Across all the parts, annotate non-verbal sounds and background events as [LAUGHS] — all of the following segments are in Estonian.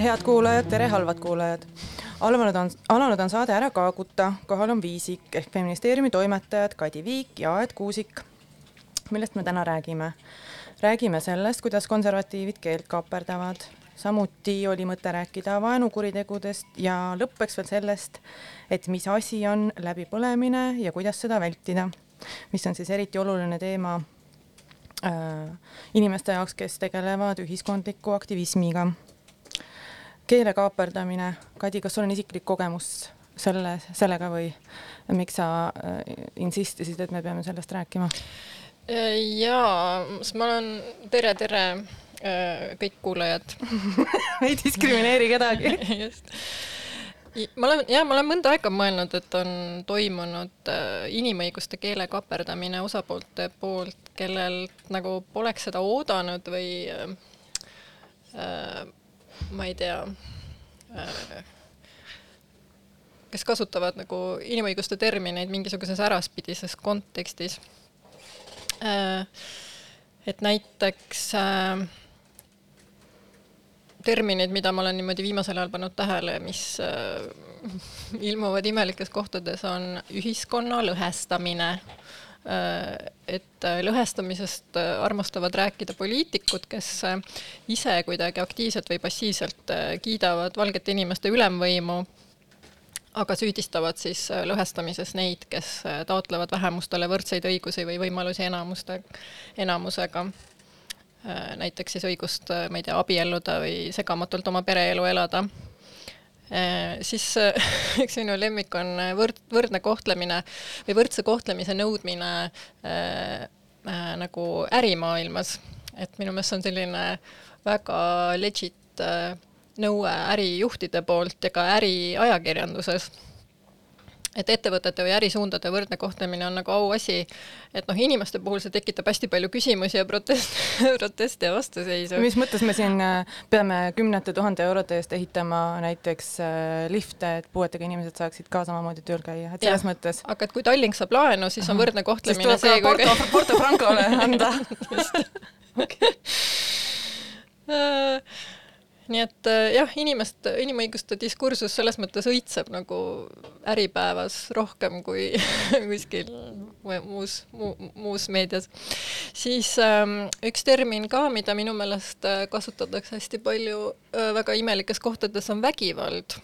head kuulajad, tere, halvad kuulajad. alanud on, alanud on saade Ära kaaguta, kohal on Viisik ehk feministeeriumi toimetajad Kadi Viik ja Aet Kuusik. millest me täna räägime? räägime sellest, kuidas konservatiivid keelt kaaperdavad, samuti oli mõte rääkida vaenukuritegudest ja lõppeks veel sellest, et mis asi on läbipõlemine ja kuidas seda vältida, mis on siis eriti oluline teema äh, inimeste jaoks, kes tegelevad ühiskondliku aktivismiga keele kaaperdamine, Kadi, kas sul on isiklik kogemus selle, sellega või miks sa äh, insistisid, et me peame sellest rääkima? jaa, sest ma olen, tere, tere äh, kõik kuulajad [LAUGHS] ei diskrimineeri kedagi [LAUGHS] just. ma olen, jaa, ma olen mõnda aega mõelnud, et on toimunud äh, inimõiguste keele kaaperdamine osapoolte poolt, kellel nagu poleks seda oodanud või äh ma ei tea, äh, kes kasutavad nagu inimõiguste termineid mingisuguses äraspidises kontekstis. Äh, et näiteks äh, terminid, mida ma olen niimoodi viimasel ajal pannud tähele, mis ilmuvad imelikes kohtades, on ühiskonna lõhestamine Äh, et äh, lõhestamisest äh, armastavad rääkida poliitikud, kes ise kuidagi aktiivselt või passiivselt kiidavad valgete inimeste ülemvõimu, aga süüdistavad siis lõhestamises neid, kes taotlevad vähemustele võrdseid õigusi või võimalusi enamuste, enamusega. näiteks siis õigust, ma ei tea, abielluda või segamatult oma pereelu elada Äh, siis äh, [LAUGHS] üks minu lemmik on äh, võrd-, võrdne kohtlemine või võrdse kohtlemise nõudmine äh, äh, nagu ärimaailmas. et minu meelest see on selline väga legit äh, nõue ärijuhtide poolt ja ka äriajakirjanduses et ettevõtete või ärisuundade võrdne kohtlemine on nagu auasi, et noh, inimeste puhul see tekitab hästi palju küsimusi ja protest, [LAUGHS] proteste ja vastuseisu. mis mõttes me siin äh, peame kümnete tuhande eurode eest ehitama näiteks äh, lifte, et puuetega inimesed saaksid ka samamoodi tööl käia, et selles ja. mõttes. aga et kui Tallink saab laenu, siis on võrdne kohtlemine see, kui Porto, Porto Francole anda [LAUGHS] okei äh, [LAUGHS] nii et äh, jah, inimest, inimõiguste diskursus selles mõttes õitseb nagu Äripäevas rohkem kui [LAUGHS] kuskil muus mu,, muus meedias. siis ähm, üks termin ka, mida minu meelest äh, kasutatakse hästi palju äh, väga imelikes kohtades, on vägivald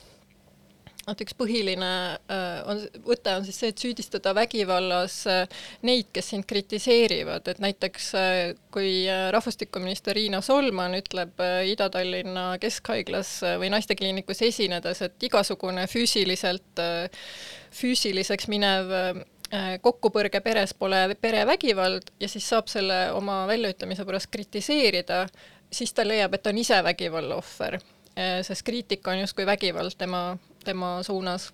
et üks põhiline äh, on, võte on siis see, et süüdistada vägivallas äh, neid, kes sind kritiseerivad, et näiteks äh, kui rahvastikuminister Riina Solman ütleb Ida-Tallinna Keskhaiglas või naistekliinikus esinedes, et igasugune füüsiliselt, füüsiliseks minev kokkupõrge peres pole perevägivald ja siis saab selle oma väljaütlemise pärast kritiseerida, siis ta leiab, et on ise vägivalla ohver. Sest kriitika on justkui vägivald tema tema suunas.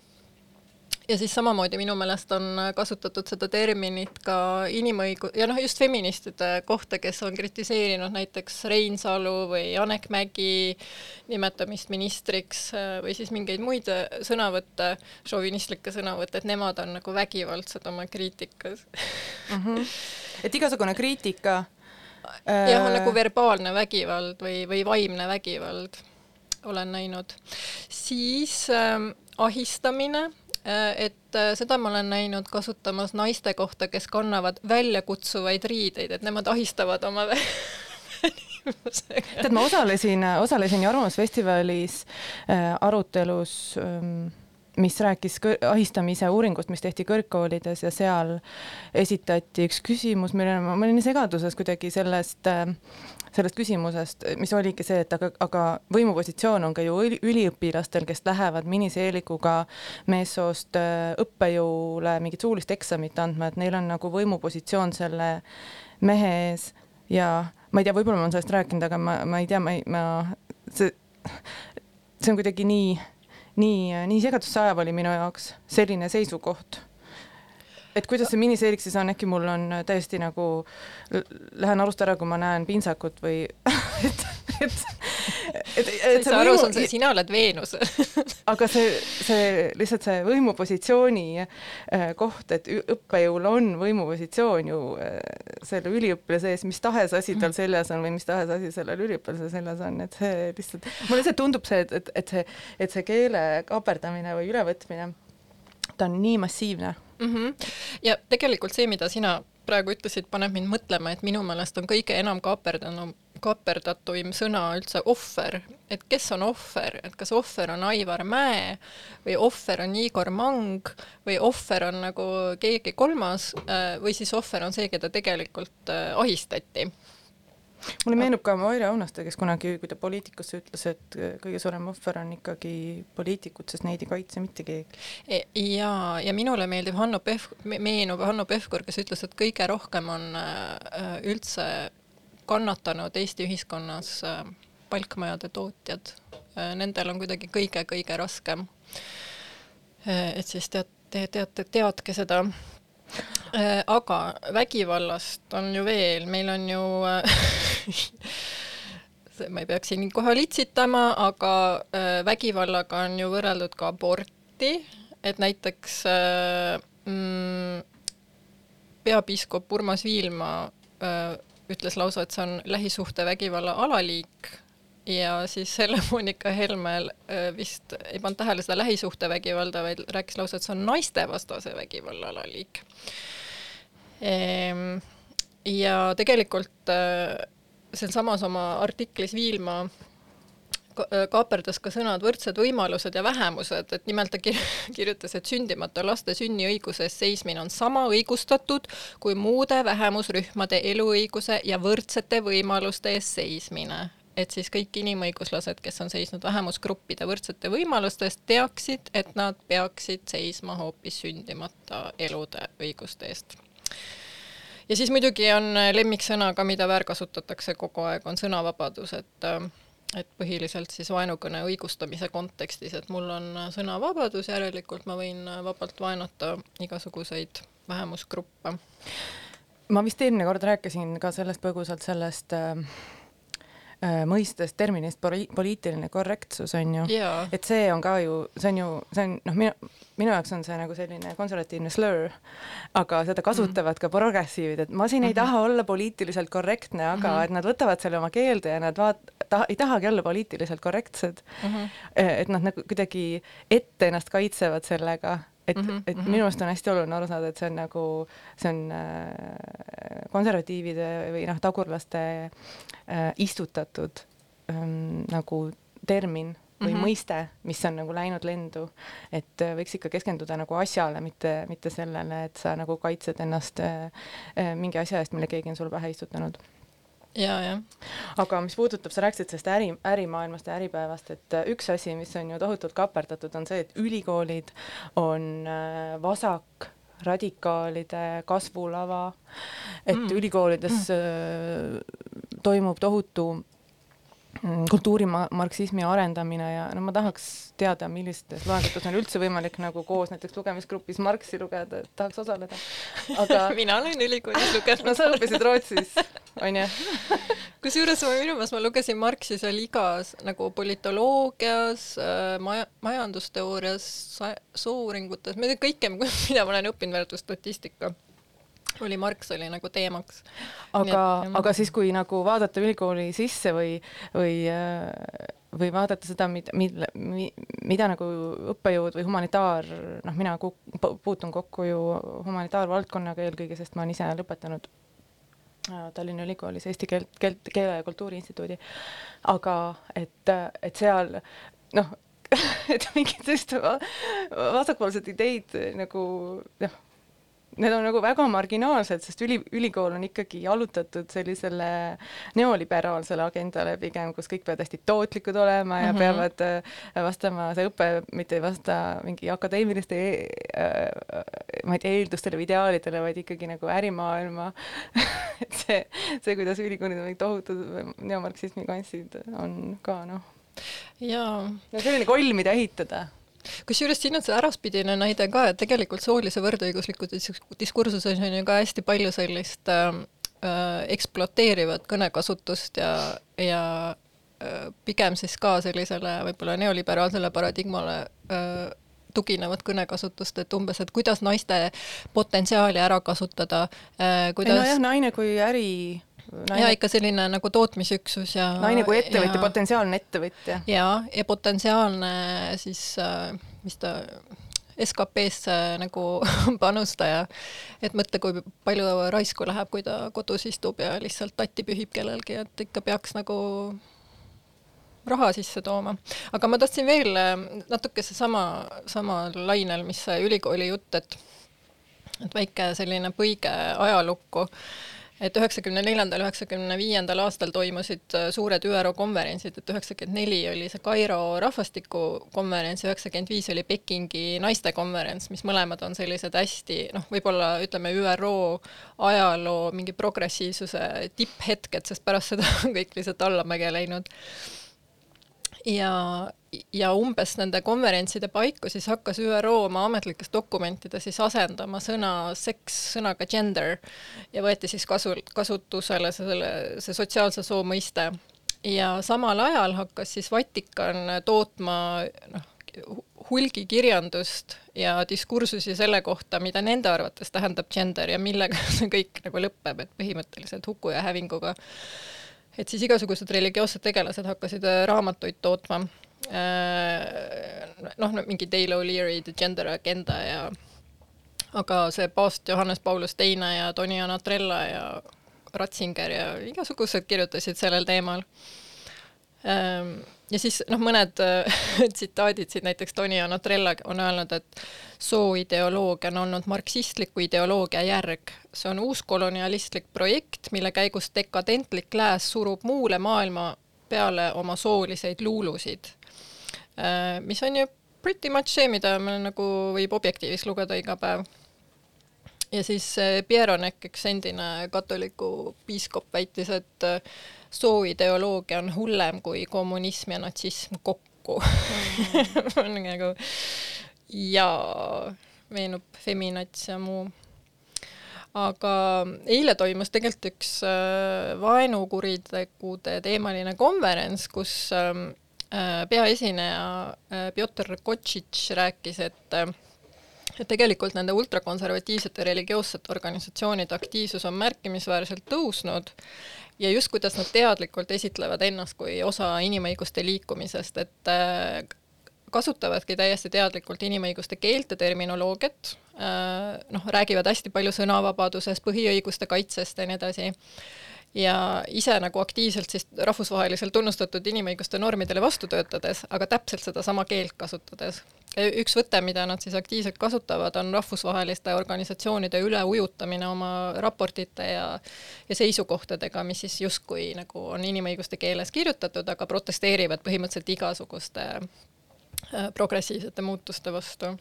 ja siis samamoodi minu meelest on kasutatud seda terminit ka inimõigu- ja noh, just feministide kohta, kes on kritiseerinud näiteks Reinsalu või Janek Mägi nimetamist ministriks äh, või siis mingeid muid sõnavõtte, šovinistlikke sõnavõtte, et nemad on nagu vägivaldsed oma kriitikas mm. -hmm. et igasugune kriitika jah, on nagu verbaalne vägivald või, või vaimne vägivald olen näinud. siis äh, ahistamine äh,, et äh, seda ma olen näinud kasutamas naiste kohta, kes kannavad väljakutsuvaid riideid, et nemad ahistavad oma tead, ma osalesin, osalesin ju Arvamusfestivalis äh, arutelus ähm, mis rääkis ahistamise uuringust, mis tehti kõrgkoolides ja seal esitati üks küsimus, millele ma, ma olin segaduses kuidagi sellest äh, sellest küsimusest, mis oligi see, et aga, aga võimupositsioon on ka ju üliõpilastel, kes lähevad miniseelikuga meessoost äh, õppejõule mingit suulist eksamit andma, et neil on nagu võimupositsioon selle mehe ees. Ja ma ei tea, võib-olla ma olen sellest rääkinud, aga ma, ma ei tea, ma ei, ma, see, see on kuidagi nii, nii, nii segadusse ajav oli minu jaoks selline seisukoht et kuidas see miniseerik siis on, äkki mul on täiesti nagu, lähen arust ära, kui ma näen pintsakut või [LAUGHS] et, et et, et sa aru, see, sina oled Veenus. [LAUGHS] Aga see, see lihtsalt see võimupositsiooni äh, koht, et õppejõul on võimupositsioon ju äh, selle üliõpilase ees, mis tahes asi tal seljas on või mis tahes asi sellel üliõpilasel seljas on, et see lihtsalt, mulle lihtsalt tundub see, et, et, et see, et see keele kaaperdamine või ülevõtmine, ta on nii massiivne mm. -hmm. ja tegelikult see, mida sina praegu ütlesid, paneb mind mõtlema, et minu meelest on kõige enam kaaperdanud kaaperdatuim sõna üldse ohver, et kes on ohver, et kas ohver on Aivar Mäe või ohver on Igor Mang või ohver on nagu keegi kolmas äh, või siis ohver on see, keda tegelikult äh, ahistati mulle meenub ka Maire Aunaste, kes kunagi, kui ta poliitikusse ütles, et kõige suurem ohver on ikkagi poliitikud, sest neid ei kaitse mitte keegi. E, ja, ja minule meeldib Hanno Pehv-, meenub Hanno Pevkur, kes ütles, et kõige rohkem on äh, üldse kannatanud Eesti ühiskonnas äh, palkmajade tootjad. Äh, nendel on kuidagi kõige-kõige raskem. Äh, et siis tead, te teate, teadke seda. Aga vägivallast on ju veel, meil on ju [LAUGHS] ma ei peaks siin kohe litsitama, aga vägivallaga on ju võrreldud ka aborti, et näiteks mm, peapiiskop Urmas Viilma ütles lausa, et see on lähisuhtevägivalla alaliik ja siis Helle-Moonika [LAUGHS] Helme äh, vist ei pannud tähele seda lähisuhtevägivalda, vaid rääkis lausa, et see on naistevastase vägivalla alaliik. Ehm, ja tegelikult sealsamas oma artiklis Viilma kaaperdas ka sõnad võrdsed võimalused ja vähemused, et nimelt ta [LAUGHS] kirjutas, et sündimata laste sünniõiguse eest seismine on sama õigustatud kui muude vähemusrühmade eluõiguse ja võrdsete võimaluste eest seismine. Et siis kõik inimõiguslased, kes on seisnud vähemusgruppide võrdsete võimaluste eest, teaksid, et nad peaksid seisma hoopis sündimata elude õiguste eest ja siis muidugi on lemmiksõna ka, mida väärkasutatakse kogu aeg, on sõnavabadus, et et põhiliselt siis vaenukõne õigustamise kontekstis, et mul on sõnavabadus, järelikult ma võin vabalt vaenata igasuguseid vähemusgruppe. ma vist eelmine kord rääkisin ka sellest põgusalt, sellest äh, Äh, mõistest terminist poli-, poliitiline korrektsus on ju et see on ka ju, see on ju, see on noh, minu, minu jaoks on see nagu selline konservatiivne slur, aga seda kasutavad mm -hmm. ka progressiivid, et ma siin mm -hmm. ei mhm. taha olla poliitiliselt korrektne, aga mm -hmm. et nad võtavad selle oma keelde ja nad vaat-, ta-, ei tahagi olla poliitiliselt korrektsed mm. -hmm. et nad nagu kuidagi ette ennast kaitsevad sellega et mm, -hmm. et mhm. minu arust on hästi oluline aru saada, et see on nagu, see on äh, konservatiivide või noh, tagurlaste äh, istutatud ähm, nagu termin või mm -hmm. mõiste, mis on nagu läinud lendu, et äh, võiks ikka keskenduda nagu asjale, mitte, mitte sellele, et sa nagu kaitsed ennast äh, äh mingi asja eest, mille keegi on sulle pähe istutanud ja, jah. aga mis puudutab, sa rääkisid sellest äri, ärimaailmast ja Äripäevast, et äh, üks asi, mis on ju tohutult kaperdatud, on see, et ülikoolid on äh, vasak radikaalide kasvulava, et mm. ülikoolides mm. toimub tohutu kultuurimarksismi arendamine ja no ma tahaks teada, millistes loengutes on üldse võimalik nagu koos näiteks lugemisgrupis Marxi lugeda, et tahaks osaleda. aga [LAUGHS] mina olen ülikoolis lugenud. [LAUGHS] no sa õppisid Rootsis, onju. [LAUGHS] kusjuures minu meelest ma lugesin Marxi seal igas nagu politoloogias, äh, maja, majandusteoorias, soouuringutes, kõike, mida ma olen õppinud, välja arvatud statistika oli Marx oli nagu teemaks. aga, aga siis, kui nagu vaadata ülikooli sisse või, või või vaadata seda, mida, mille, mida nagu õppejõud või humanitaar, noh, mina puutun kokku ju humanitaarvaldkonnaga eelkõige, sest ma olen ise lõpetanud äh, Tallinna Ülikoolis Eesti keelt, keelt, keele ja kultuuri instituudi. aga et, et seal noh, [LAUGHS] et mingid sellised vasakpoolsed ideid nagu noh need on nagu väga marginaalsed, sest üli, ülikool on ikkagi allutatud sellisele neoliberaalsele agendale pigem, kus kõik peavad hästi tootlikud olema ja mm -hmm. peavad äh, vastama, see õpe mitte ei vasta mingi akadeemiliste äh, ma ei tea, eeldustele või ideaalidele, vaid ikkagi nagu ärimaailma [LAUGHS] et see, see, kuidas ülikoolid on mingid tohutud neomarksismi kantsid, on ka noh. jaa. no selline koll, mida ehitada kusjuures siin on see äraspidine näide ka, et tegelikult soolise võrdõigusliku diskursuses on ju ka hästi palju sellist äh, äh ekspluateerivat kõnekasutust ja, ja pigem siis ka sellisele võib-olla neoliberaalsele paradigmale öö, tuginevat kõnekasutust, et umbes, et kuidas naiste potentsiaali ära kasutada, kuidas nojah, naine kui äri naine... ja ikka selline nagu tootmisüksus ja naine kui ettevõtja, potentsiaalne ettevõtja. ja, ja potentsiaalne siis, mis ta SKP-sse nagu [LAUGHS] panustaja, et mõtle, kui palju raisku läheb, kui ta kodus istub ja lihtsalt tatti pühib kellelgi, et ikka peaks nagu raha sisse tooma. aga ma tahtsin veel natuke seesama, samal lainel, mis see ülikooli jutt, et et väike selline põige ajalukku et üheksakümne neljandal, üheksakümne viiendal aastal toimusid äh, suured ÜRO konverentsid, et üheksakümmend neli oli see Kairo rahvastikukonverents ja üheksakümmend viis oli Pekingi naistekonverents, mis mõlemad on sellised hästi noh, võib-olla ütleme ÜRO ajaloo mingi progressiivsuse tipphetked, sest pärast seda [LAUGHS] on kõik lihtsalt allamäge läinud. Ja, ja umbes nende konverentside paiku siis hakkas ÜRO oma ametlikes dokumentides siis asendama sõna seks sõnaga gender ja võeti siis kasu, kasutusele selle, see sotsiaalse soo mõiste. ja samal ajal hakkas siis Vatikan tootma noh, hulgikirjandust ja diskursusi selle kohta, mida nende arvates tähendab gender ja millega [LAUGHS] see kõik nagu lõpeb, et põhimõtteliselt huku ja hävinguga et siis igasugused religioossed tegelased hakkasid raamatuid tootma. Äh, noh, mingi Dale O'Leary The Gender Agenda ja aga see paavst Johannes Paulus Teine ja Toni Anatrella ja Ratzinger ja igasugused kirjutasid sellel teemal ähm, ja siis noh, mõned äh, [LAUGHS] tsitaadid siit näiteks Toni Anatrella on öelnud, et sooideoloogia on olnud marksistliku ideoloogia järg. see on uuskolonialistlik projekt, mille käigus dekadentlik lääs surub muule maailma peale oma sooliseid luulusid. Äh, mis on ju pretty much see, mida me nagu võib Objektiivis lugeda iga päev. ja siis äh, Pierre Onek, üks endine katoliku piiskop, väitis, et sooideoloogia on hullem kui kommunism ja natsism kokku mm. [LAUGHS] nagu ja meenub feminats ja muu. aga eile toimus tegelikult üks äh, vaenukuritegude teemaline konverents, kus ähm, äh, peaesineja äh, Pjotor Kotšitš rääkis, et et tegelikult nende ultrakonservatiivsete religioossete organisatsioonide aktiivsus on märkimisväärselt tõusnud ja just kuidas nad teadlikult esitlevad ennast kui osa inimõiguste liikumisest, et äh, kasutavadki täiesti teadlikult inimõiguste keelt ja terminoloogiat, äh, noh, räägivad hästi palju sõnavabadusest, põhiõiguste kaitsest ja nii edasi ja ise nagu aktiivselt siis rahvusvaheliselt tunnustatud inimõiguste normidele vastu töötades, aga täpselt sedasama keelt kasutades. Üks võte, mida nad siis aktiivselt kasutavad, on rahvusvaheliste organisatsioonide üleujutamine oma raportite ja ja seisukohtadega, mis siis justkui nagu on inimõiguste keeles kirjutatud, aga protesteerivad põhimõtteliselt igasuguste äh, progressiivsete muutuste vastu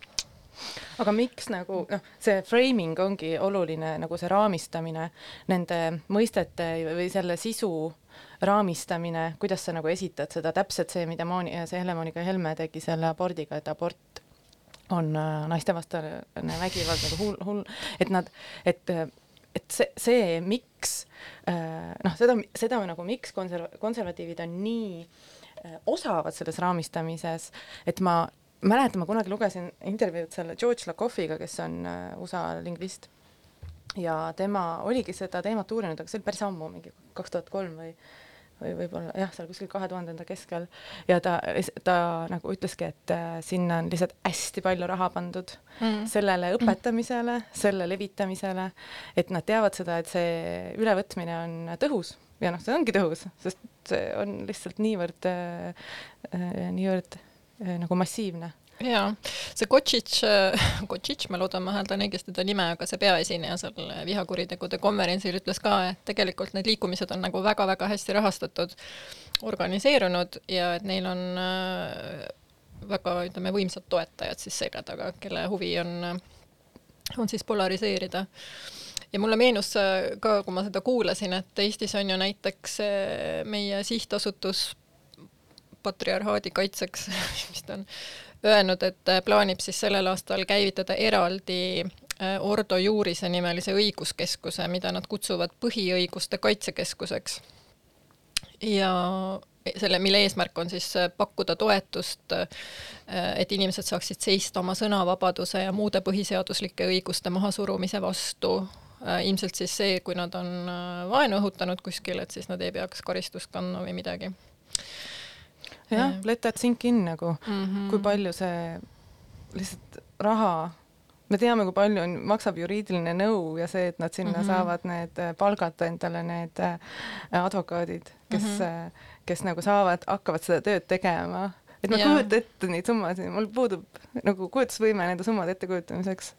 aga miks nagu noh, see framing ongi oluline, nagu see raamistamine, nende mõistete või selle sisu raamistamine, kuidas sa nagu esitad seda. Täpselt see, mida Mooni, see Helle-Moonika Helme tegi selle abordiga, et abort on äh, naistevastane vägivald nagu hull, hull, et nad, et et see, see, miks äh, noh, seda, seda nagu miks konserv-, konservatiivid on nii äh, osavad selles raamistamises, et ma mäletan, ma kunagi lugesin intervjuud selle George Lakoffiga, kes on USA lingvist. Ja tema oligi seda teemat uurinud, aga see oli päris ammu, mingi kaks tuhat kolm või või võib-olla jah, seal kuskil kahe tuhandenda keskel. Ja ta, ta nagu ütleski, et äh, sinna on lihtsalt hästi palju raha pandud mm. sellele õpetamisele, selle levitamisele, et nad teavad seda, et see ülevõtmine on tõhus. Ja noh, see ongi tõhus, sest see on lihtsalt niivõrd äh,, äh, niivõrd äh, nagu massiivne. Jaa, see Kotšitš, [LAUGHS] Kotšitš, ma loodan, ma hääldan õigesti ta nime, aga see peaesineja seal vihakuritegude konverentsil ütles ka, et tegelikult need liikumised on nagu väga-väga hästi rahastatud, organiseerunud ja et neil on äh, väga, ütleme, võimsad toetajad siis selja taga, kelle huvi on, on siis polariseerida. Ja mulle meenus äh, ka, kui ma seda kuulasin, et Eestis on ju näiteks äh, meie sihtasutus patriarhaadi kaitseks, [LAUGHS] mis ta on, öelnud, et äh, plaanib siis sellel aastal käivitada eraldi äh, Ordo Juurise nimelise õiguskeskuse, mida nad kutsuvad põhiõiguste kaitsekeskuseks. ja, selle, mille eesmärk on siis pakkuda toetust, et inimesed saaksid seista oma sõnavabaduse ja muude põhiseaduslike õiguste mahasurumise vastu ilmselt siis see, kui nad on vaenu õhutanud kuskil, et siis nad ei peaks karistust kandma või midagi jah, let that sink in nagu mm, -hmm. kui palju see lihtsalt raha, me teame, kui palju on, maksab juriidiline nõu ja see, et nad sinna mm -hmm. saavad need äh, palgata endale need äh, advokaadid, kes mm, -hmm. kes nagu saavad, hakkavad seda tööd tegema et ma ei kujuta ette neid summasid, mul puudub nagu kujutusvõime nende summade ettekujutamiseks.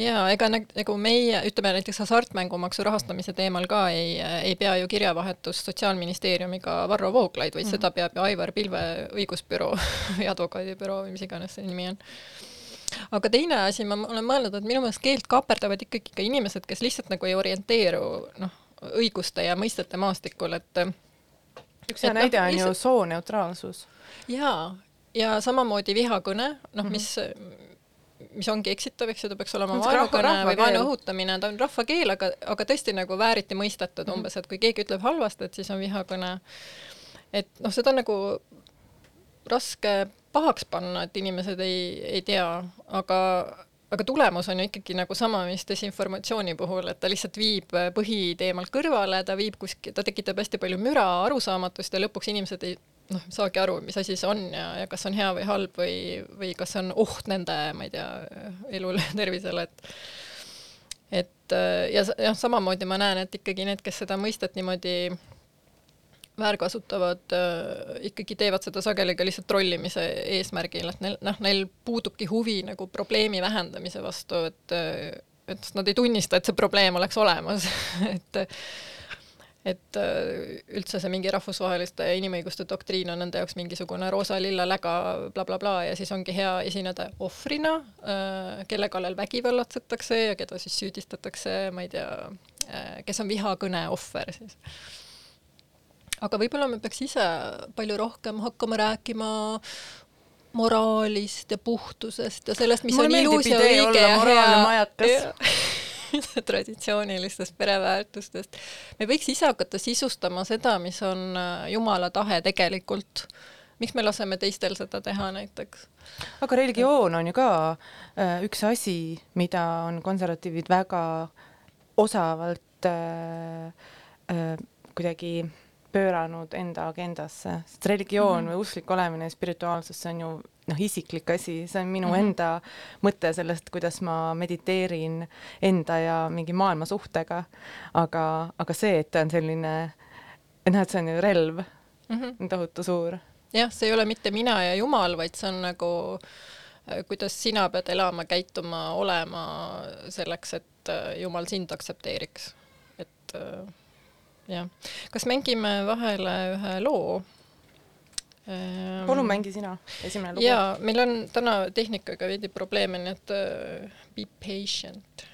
ja ega nagu meie, ütleme näiteks hasartmängumaksu rahastamise teemal ka ei, ei pea ju kirjavahetust Sotsiaalministeeriumiga Varro Vooglaid, vaid mm. seda peab ju Aivar Pilve õigusbüroo või advokaadibüroo või mis iganes see nimi on aga teine asi, ma olen mõelnud, et minu meelest keelt kaaperdavad ikkagi ka inimesed, kes lihtsalt nagu ei orienteeru noh, õiguste ja mõistete maastikul, et üks hea näide no, on lihtsalt... ju sooneutraalsus jaa, ja samamoodi vihakõne, noh, mhm. mis mis ongi eksitav, eks ju, ta peaks olema vaenukõne või vaenu õhutamine, ta on rahvakeel, aga, aga tõesti nagu vääriti mõistetud mm -hmm. umbes, et kui keegi ütleb halvasti, et siis on vihakõne. et noh, seda on nagu raske pahaks panna, et inimesed ei, ei tea, aga, aga tulemus on ju ikkagi nagu sama, mis desinformatsiooni puhul, et ta lihtsalt viib põhiteemalt kõrvale, ta viib kuskil, ta tekitab hästi palju müra, arusaamatust ja lõpuks inimesed ei noh, saagi aru, mis asi see on ja, ja kas on hea või halb või, või kas see on oht nende, ma ei tea, elule tervisele, et et ja jah, samamoodi ma näen, et ikkagi need, kes seda mõistet niimoodi väärkasutavad äh,, ikkagi teevad seda sageli ka lihtsalt trollimise eesmärgil, et neil, noh, neil puudubki huvi nagu probleemi vähendamise vastu, et et nad ei tunnista, et see probleem oleks olemas [LAUGHS] et et äh, üldse see mingi rahvusvaheliste inimõiguste doktriin on nende jaoks mingisugune roosa-lilla läga blablabla bla, bla, ja siis ongi hea esineda ohvrina, äh, kelle kallal vägivallatsetakse ja keda siis süüdistatakse, ma ei tea, äh, kes on vihakõne ohver siis. aga võib-olla me peaks ise palju rohkem hakkama rääkima moraalist ja puhtusest ja sellest, mis Mulle on ilus ja õige ja hea [LAUGHS] [LAUGHS] traditsioonilistest pereväärtustest. me võiks ise hakata sisustama seda, mis on äh, Jumala tahe tegelikult. miks me laseme teistel seda teha näiteks? aga religioon on ju ka äh, üks asi, mida on konservatiivid väga osavalt äh, äh, kuidagi pööranud enda agendasse, sest religioon mm -hmm. või usklik olemine ja spirituaalsus, see on ju noh, isiklik asi, see on minu mm -hmm. enda mõte sellest, kuidas ma mediteerin enda ja mingi maailma suhtega. aga, aga see, et ta on selline, et noh, et see on ju relv mm, -hmm. tohutu suur. jah, see ei ole mitte mina ja Jumal, vaid see on nagu äh, kuidas sina pead elama, käituma, olema selleks, et äh, Jumal sind aktsepteeriks. et äh, jah, kas mängime vahele ühe loo? Palun mängi sina, esimene lugu. jaa, meil on täna tehnikaga veidi probleeme, nii et uh, be patient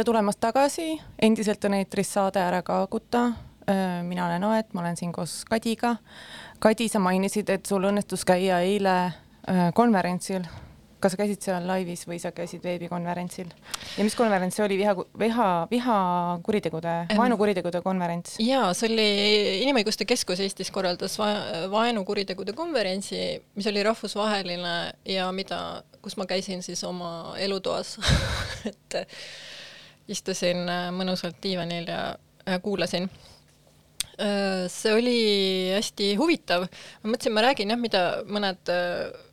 tere tulemast tagasi, endiselt on eetris saade Ära kaaguta. Mina olen Aet, ma olen siin koos Kadiga. Kadi, sa mainisid, et sul õnnestus käia eile konverentsil. kas sa käisid seal laivis või sa käisid veebikonverentsil? ja mis konverents see oli, viha, viha, vihakuritegude, vaenukuritegude konverents? jaa, see oli Inimõiguste Keskus Eestis korraldas va vaenukuritegude konverentsi, mis oli rahvusvaheline ja mida, kus ma käisin siis oma elutoas [LAUGHS] et istusin äh, mõnusalt diivanil ja äh, kuulasin. Äh, see oli hästi huvitav, ma mõtlesin, ma räägin jah, mida mõned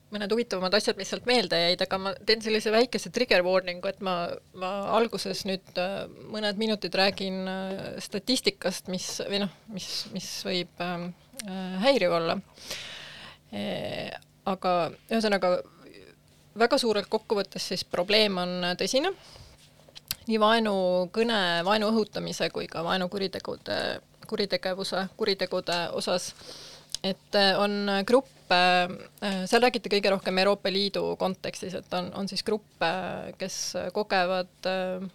mõned huvitavamad asjad, mis sealt meelde jäid, aga ma teen sellise väikese trigger warning'u, et ma, ma alguses nüüd mõned minutid räägin statistikast, mis või noh, mis, mis võib äh, häiriv olla e,. aga ühesõnaga väga suurelt kokkuvõttes siis probleem on tõsine nii vaenukõne, vaenu õhutamise kui ka vaenukuritegude, kuritegevuse, kuritegude osas. et äh, on gruppe, äh, seal räägiti kõige rohkem Euroopa Liidu kontekstis, et on, on siis gruppe, kes kogevad äh,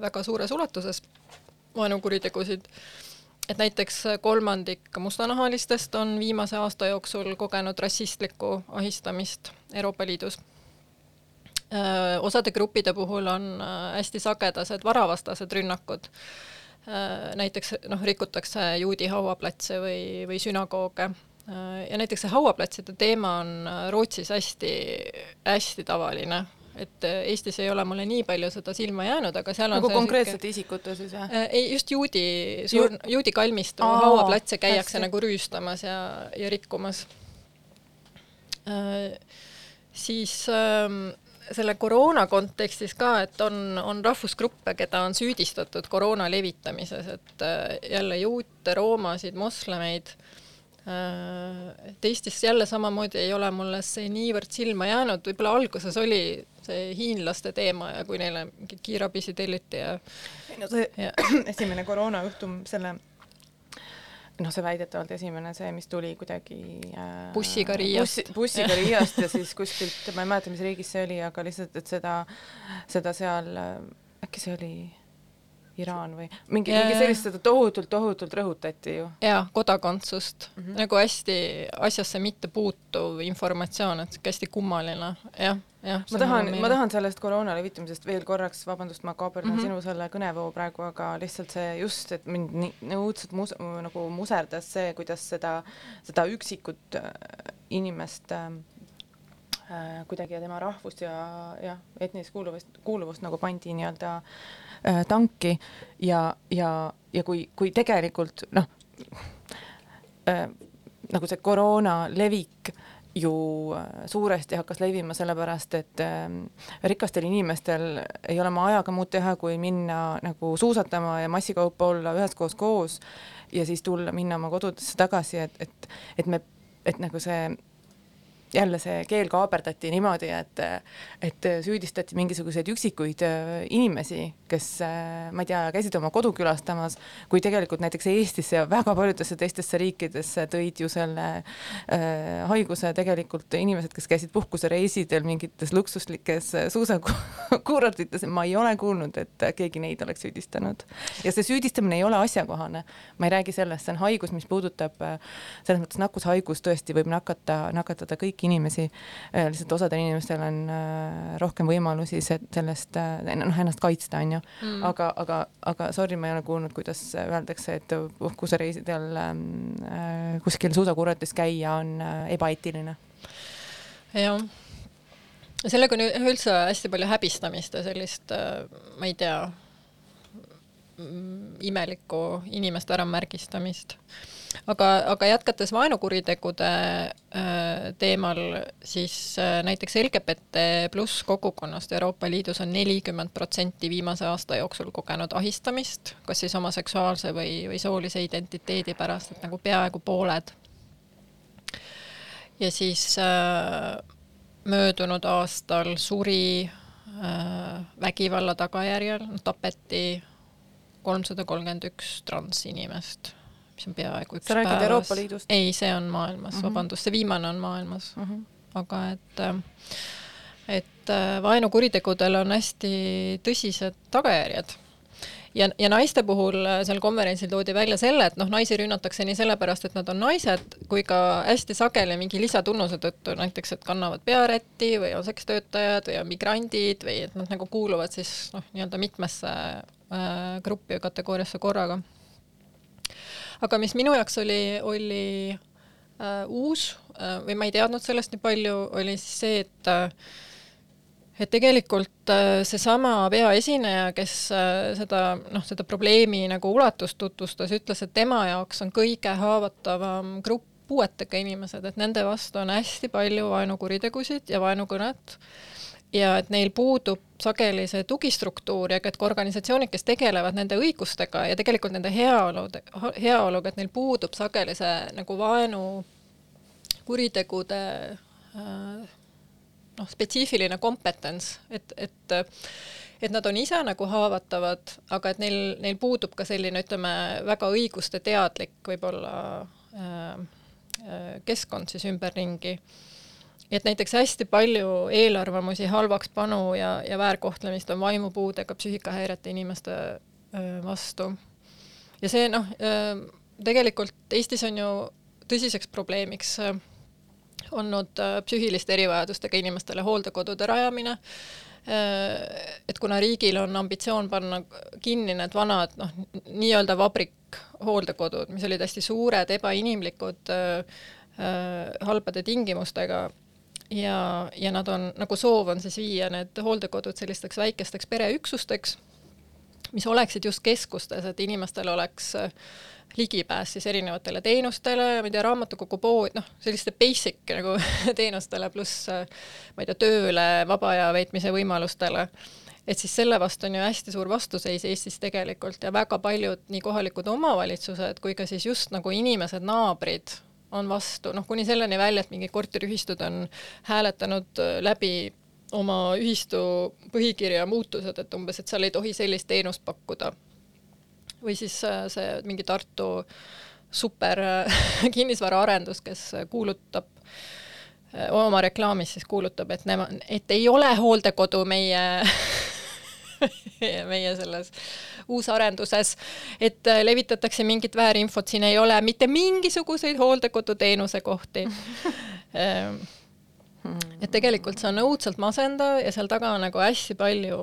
väga suures ulatuses vaenukuritegusid et näiteks kolmandik mustanahalistest on viimase aasta jooksul kogenud rassistlikku ahistamist Euroopa Liidus osade gruppide puhul on äh, hästi sagedased varavastased rünnakud. Äh, näiteks noh, rikutakse juudi hauaplatse või, või sünagooge ja näiteks see hauaplatside teema on Rootsis hästi-hästi tavaline, et Eestis ei ole mulle nii palju seda silma jäänud, aga seal nagu on konkreetsete siuke... isikute siis jah? ei, just juudi, juudi kalmistu hauaplatse käiakse hästi. nagu rüüstamas ja, ja rikkumas. siis ähm, selle koroona kontekstis ka, et on, on rahvusgruppe, keda on süüdistatud koroona levitamises, et äh, jälle juute, roomasid, moslemeid. Äh, et Eestis jälle samamoodi ei ole mulle see niivõrd silma jäänud, võib-olla alguses oli see hiinlaste teema ja kui neile mingeid kiirabisi telliti ja. no see ja. [CLEARS THROAT] esimene koroonajuhtum selle noh, see väidetavalt esimene, see, mis tuli kuidagi äh, bussiga Riiast bussi,. bussiga Riiast ja siis kuskilt, ma ei mäleta, mis riigis see oli, aga lihtsalt, et seda, seda seal, äkki see oli Iraan või mingi, mingi sellist, seda tohutult, tohutult rõhutati ju. jaa, kodakondsust mm, -hmm. nagu hästi asjasse mitte puutuv informatsioon, et sihuke hästi kummaline, jah. Ma tahan, ma tahan sellest koroona levitamisest veel korraks, vabandust, ma kaaperdan mm -hmm. sinu selle kõnevoo praegu, aga lihtsalt see just, et mind nii, õudselt mus-, nagu muserdas see, kuidas seda, seda üksikut äh, inimest äh, äh, kuidagi ja tema rahvust ja jah, etnilist kuuluvust, kuuluvust nagu pandi nii-öelda äh, tanki ja, ja, ja kui, kui tegelikult noh äh,, nagu see koroona levik ju äh, suuresti hakkas levima sellepärast, et äh, rikastel inimestel ei ole oma ajaga muud teha, kui minna nagu suusatama ja massikaupa olla üheskoos koos ja siis tulla, minna oma kodudesse tagasi, et, et, et me, et nagu see jälle see keel kaaperdati niimoodi, et, et süüdistati mingisuguseid üksikuid äh, inimesi, kes äh, ma ei tea, käisid oma kodu külastamas, kui tegelikult näiteks Eestisse ja väga paljudesse teistesse riikidesse tõid ju selle äh, haiguse tegelikult inimesed, kes käisid puhkusereisidel mingites luksuslikes äh, suusakuurortites, [LAUGHS] ma ei ole kuulnud, et keegi neid oleks süüdistanud. ja see süüdistamine ei ole asjakohane. ma ei räägi sellest, see on haigus, mis puudutab selles mõttes nakkushaigus tõesti võib nakata, nakatada kõiki kõiki inimesi. Äh, lihtsalt osadel inimestel on äh, rohkem võimalusi sellest äh, noh, ennast kaitsta, onju. Mm. aga, aga, aga sorry, ma ei ole kuulnud, kuidas öeldakse, et puhkusereisidel ähm, kuskil suusakurvatis käia on ebaeetiline. jah sellega on üldse hästi palju häbistamist ja sellist, ma ei tea, mm, imelikku inimeste äramärgistamist aga, aga jätkates vaenukuritegude äh, teemal, siis äh, näiteks LGBT pluss kogukonnast Euroopa Liidus on nelikümmend protsenti viimase aasta jooksul kogenud ahistamist, kas siis oma seksuaalse või, või soolise identiteedi pärast, et nagu peaaegu pooled. ja siis äh, möödunud aastal suri äh, vägivalla tagajärjel, tapeti kolmsada kolmkümmend üks transinimest mis on peaaegu üks sa räägid päevas. Euroopa Liidust? ei, see on maailmas mm, -hmm. vabandust, see viimane on maailmas mm. -hmm. aga et, äh, et et vaenukuritegudel on hästi tõsised tagajärjed ja, ja naiste puhul äh, seal konverentsil toodi välja selle, et noh, naisi rünnatakse nii sellepärast, et nad on naised, kui ka hästi sageli mingi lisatunnuse tõttu, näiteks et kannavad pearätti või on sekstöötajad või on migrandid või et nad nagu kuuluvad siis noh, nii-öelda mitmesse äh, gruppi või kategooriasse korraga. Aga mis minu jaoks oli, oli äh, uus äh, või ma ei teadnud sellest nii palju, oli siis see, et äh, et tegelikult äh, seesama peaesineja, kes äh, seda noh, seda probleemi nagu ulatust tutvustas, ütles, et tema jaoks on kõige haavatavam grupp puuetega inimesed, et nende vastu on hästi palju vaenukuritegusid ja vaenukõnet ja et neil puudub sageli see tugistruktuur ja et ka organisatsioonid, kes tegelevad nende õigustega ja tegelikult nende heaolu, heaoluga, et neil puudub sageli see nagu vaenu kuritegude äh, noh, spetsiifiline kompetents, et, et et nad on ise nagu haavatavad, aga et neil, neil puudub ka selline, ütleme, väga õiguste teadlik võib-olla äh, äh, keskkond siis ümberringi. Et näiteks hästi palju eelarvamusi, halvakspanu ja, ja väärkohtlemist on vaimupuudega, psüühikahäirete inimeste vastu. ja see noh tegelikult Eestis on ju tõsiseks probleemiks olnud psüühiliste erivajadustega inimestele hooldekodude rajamine et kuna riigil on ambitsioon panna kinni need vanad noh, nii-öelda vabrikhooldekodud, mis olid hästi suured, ebainimlikud halbade tingimustega ja, ja nad on, nagu soov on siis viia need hooldekodud sellisteks väikesteks pereüksusteks, mis oleksid just keskustes, et inimestel oleks äh, ligipääs siis erinevatele teenustele, ma ei tea, raamatukogu pood, noh, selliste basic nagu [LAUGHS] teenustele, pluss ma ei tea, tööle, vaba aja veetmise võimalustele. et siis selle vastu on ju hästi suur vastuseis Eestis tegelikult ja väga paljud nii kohalikud omavalitsused kui ka siis just nagu inimesed, naabrid on vastu, noh kuni selleni välja, et mingid korteriühistud on hääletanud läbi oma ühistu põhikirja muutused, et umbes, et seal ei tohi sellist teenust pakkuda. Või siis äh, see mingi Tartu super äh, [LAUGHS] kinnisvaraarendus, kes kuulutab äh, oma reklaamis siis kuulutab, et nema, et ei ole hooldekodu meie [LAUGHS] [LAUGHS] meie selles uusarenduses, et levitatakse mingit väärinfot, siin ei ole mitte mingisuguseid hooldekoduteenuse kohti. Ehm, [LAUGHS] et tegelikult see on õudselt masendav ja seal taga on nagu hästi palju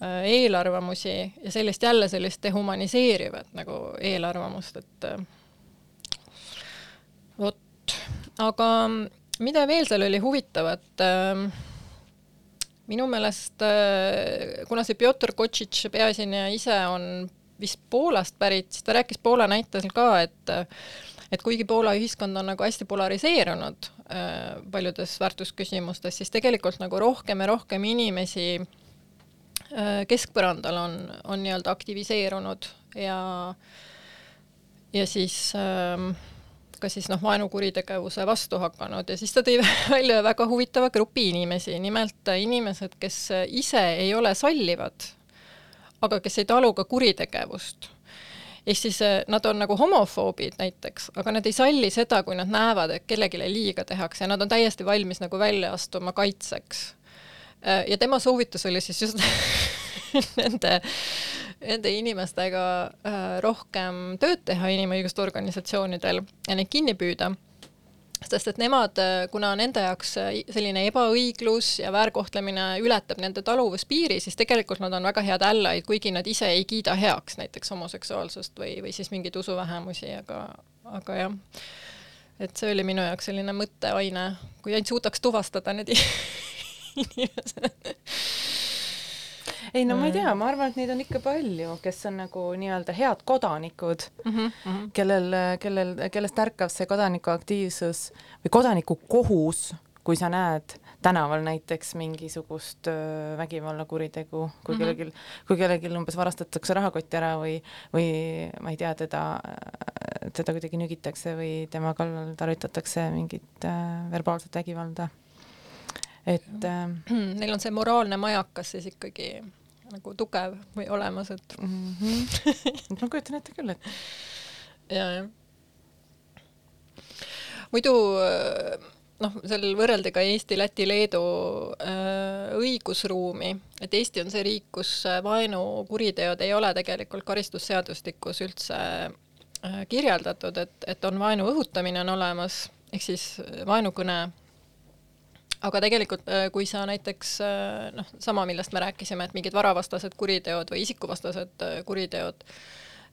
äh, eelarvamusi ja sellist jälle sellist dehumaniseerivat nagu eelarvamust, et äh, vot, aga mida veel seal oli huvitavat äh,, minu meelest äh, kuna see Pjotor Kotšitš, peaesineja ise on vist Poolast pärit, siis ta rääkis Poola näitel ka, et et kuigi Poola ühiskond on nagu hästi polariseerunud äh, paljudes väärtusküsimustes, siis tegelikult nagu rohkem ja rohkem inimesi äh, keskpõrandal on, on nii-öelda aktiviseerunud ja ja siis äh, ka siis noh, vaenukuritegevuse vastu hakanud ja siis ta tõi [LAUGHS] välja väga huvitava grupi inimesi, nimelt inimesed, kes ise ei ole sallivad, aga kes ei talu ka kuritegevust ehk siis äh, nad on nagu homofoobid näiteks, aga nad ei salli seda, kui nad näevad, et kellelegi liiga tehakse ja nad on täiesti valmis nagu välja astuma kaitseks. Äh, ja tema soovitus oli siis just [LAUGHS] nende, nende inimestega äh, rohkem tööd teha inimõiguste organisatsioonidel ja neid kinni püüda. Sest et nemad, kuna nende jaoks selline ebaõiglus ja väärkohtlemine ületab nende taluvuspiiri, siis tegelikult nad on väga head ällaid, kuigi nad ise ei kiida heaks näiteks homoseksuaalsust või, või siis mingeid usuvähemusi, aga, aga jah, et see oli minu jaoks selline mõtteaine, kui ainult suudaks tuvastada need [LAUGHS] inimesed ei no ma ei tea, ma arvan, et neid on ikka palju, kes on nagu nii-öelda head kodanikud mm, -hmm. kellel, kellel, kellest ärkab see kodanikuaktiivsus või kodanikukohus, kui sa näed tänaval näiteks mingisugust vägivallakuritegu, kui mm -hmm. kellelgi, kui kellelgi umbes varastatakse rahakott ära või, või ma ei tea, teda, teda kuidagi nügitakse või tema kallal tarvitatakse mingit äh, verbaalset vägivalda et äh, [CLEARS THROAT] neil on see moraalne majakas siis ikkagi nagu tugev või olemas, et mm. -hmm. ma kujutan ette küll, et. [LAUGHS] ja, jah. muidu äh, noh, seal võrreldi ka Eesti, Läti, Leedu äh, õigusruumi, et Eesti on see riik, kus vaenukuriteod ei ole tegelikult karistusseadustikus üldse äh, kirjeldatud, et, et on vaenu õhutamine on olemas, ehk siis vaenukõne, aga tegelikult äh, kui sa näiteks äh, noh, sama, millest me rääkisime, et mingid varavastased kuriteod või isikuvastased äh, kuriteod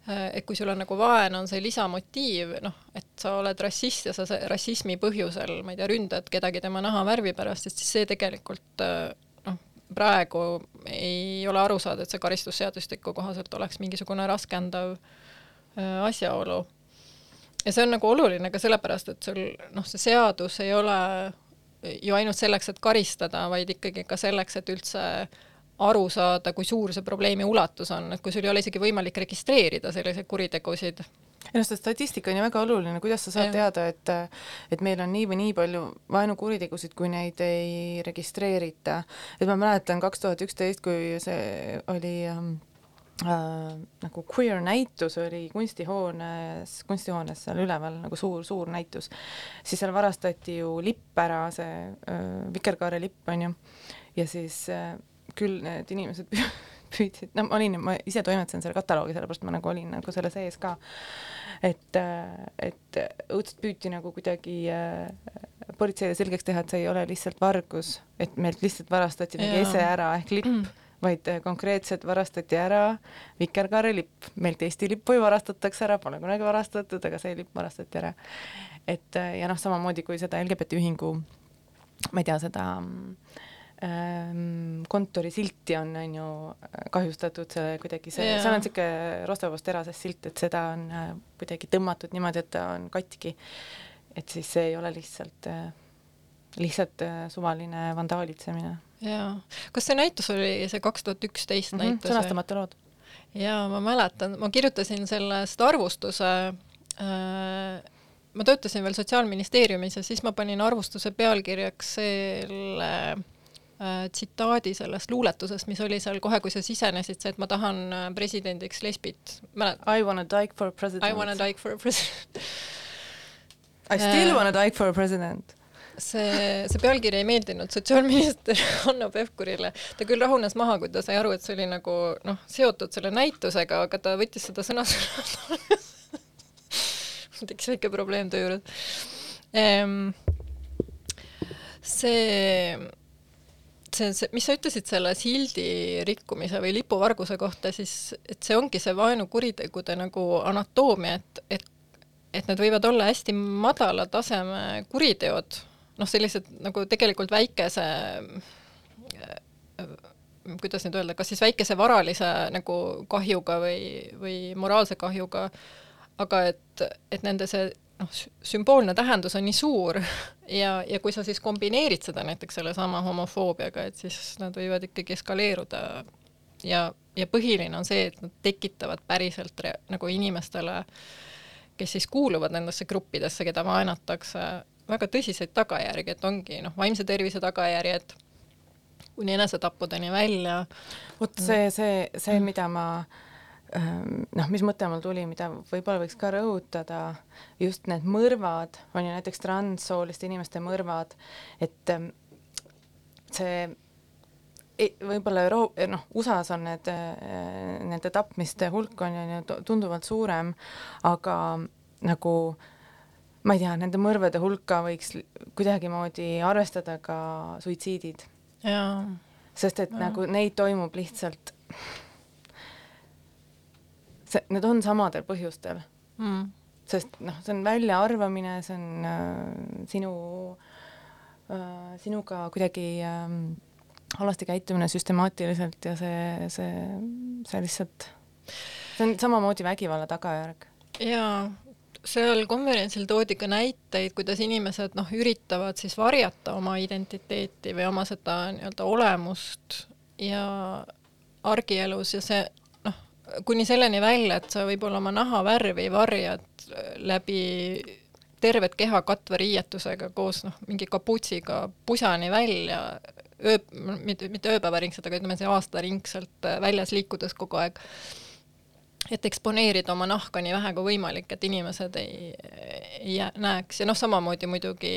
et kui sul on nagu vaen, on see lisamotiiv, noh, et sa oled rassist ja sa rassismi põhjusel, ma ei tea, ründad kedagi tema nahavärvi pärast, et siis see tegelikult noh, praegu ei ole aru saada, et see karistusseadustiku kohaselt oleks mingisugune raskendav asjaolu. ja see on nagu oluline ka sellepärast, et sul noh, see seadus ei ole ju ainult selleks, et karistada, vaid ikkagi ka selleks, et üldse aru saada, kui suur see probleemi ulatus on, et kui sul ei ole isegi võimalik registreerida selliseid kuritegusid. ei noh, see statistika on ju väga oluline, kuidas sa saad ja. teada, et et meil on nii või nii palju vaenukuritegusid, kui neid ei registreerita. et ma mäletan kaks tuhat üksteist, kui see oli ähm, äh, nagu queer näitus oli kunstihoones, kunstihoones seal üleval nagu suur-suur näitus, siis seal varastati ju lipp ära, see äh, vikerkaare lipp on ju, ja siis äh, küll need inimesed [LAUGHS] püüdsid, no ma olin, ma ise toimetasin selle kataloogi, sellepärast ma nagu olin nagu selle sees ka. et, et õudselt püüti nagu kuidagi äh, politseile selgeks teha, et see ei ole lihtsalt vargus, et meilt lihtsalt varastati mingi ese ära ehk lipp mm., [CLEARS THROAT] vaid äh, konkreetselt varastati ära vikerkaarelipp. meilt Eesti lippu ju varastatakse ära, pole kunagi varastatud, aga see lipp varastati ära. et äh, ja noh, samamoodi kui seda LGBT ühingu, ma ei tea, seda äh, Ehm, kontorisilti on, on ju kahjustatud, see kuidagi see yeah., seal on niisugune Rostovos terases silt, et seda on äh, kuidagi tõmmatud niimoodi, et ta on katki. et siis see ei ole lihtsalt, äh, lihtsalt äh, suvaline vandaalitsemine. Jaa, kas see näitus oli see kaks tuhat üksteist mhm, näitus? sõnastamata lood. jaa, ma mäletan, ma kirjutasin sellest arvustuse äh, ma töötasin veel Sotsiaalministeeriumis ja siis ma panin arvustuse pealkirjaks selle Äh, tsitaadi sellest luuletusest, mis oli seal kohe, kui sa sisenesid, see, et ma tahan äh, presidendiks lesbit. I wanna die for president. I wanna die for president I still wanna die for president see, see pealkiri ei meeldinud sotsiaalminister [LAUGHS] Hanno Pevkurile. ta küll rahunes maha, kui ta sai aru, et see oli nagu noh, seotud selle näitusega, aga ta võttis seda sõna-sõnalt [LAUGHS] tekkis väike probleem töö juures ehm,. see see, see, mis sa ütlesid selle sildi rikkumise või lipuvarguse kohta, siis et see ongi see vaenukuritegude nagu anatoomia, et, et et need võivad olla hästi madala taseme kuriteod, noh, sellised nagu tegelikult väikese kuidas nüüd öelda, kas siis väikese varalise nagu kahjuga või, või moraalse kahjuga, aga et, et nende see noh, sümboolne tähendus on nii suur [LAUGHS] ja, ja kui sa siis kombineerid seda näiteks sellesama homofoobiaga, et siis nad võivad ikkagi eskaleeruda ja, ja põhiline on see, et nad tekitavad päriselt re, nagu inimestele, kes siis kuuluvad nendesse gruppidesse, keda vaenatakse, väga tõsiseid tagajärgi, et ongi noh, vaimse tervise tagajärjed kuni enesetappudeni välja. vot see, see, see, mida ma äh, Ehm, noh, mis mõte mul tuli, mida võib-olla võiks ka rõhutada, just need mõrvad, on ju näiteks transsooliste inimeste mõrvad, et ehm, see võib-olla Euro-, noh, USA-s on need, eh, nende tapmiste hulk on ju tunduvalt suurem, aga nagu ma ei tea, nende mõrvade hulka võiks kuidagimoodi arvestada ka suitsiidid. sest et ja. nagu neid toimub lihtsalt see, need on samadel põhjustel mm.. sest noh, see on väljaarvamine, see on äh, sinu äh,, sinuga kuidagi äh, halvasti käitumine süstemaatiliselt ja see, see, see lihtsalt, see on samamoodi vägivalla tagajärg. jaa, seal konverentsil toodi ka näiteid, kuidas inimesed noh, üritavad siis varjata oma identiteeti või oma seda nii-öelda olemust ja argielus ja see kuni selleni välja, et sa võib-olla oma nahavärvi varjad läbi tervet keha katva riietusega koos noh, mingi kaputsiga pusani välja, öö, mitte, mitte ööpäevaringselt, aga ütleme, see aastaringselt väljas liikudes kogu aeg. Et eksponeerida oma nahka nii vähe kui võimalik, et inimesed ei, ei näeks. Ja noh, samamoodi muidugi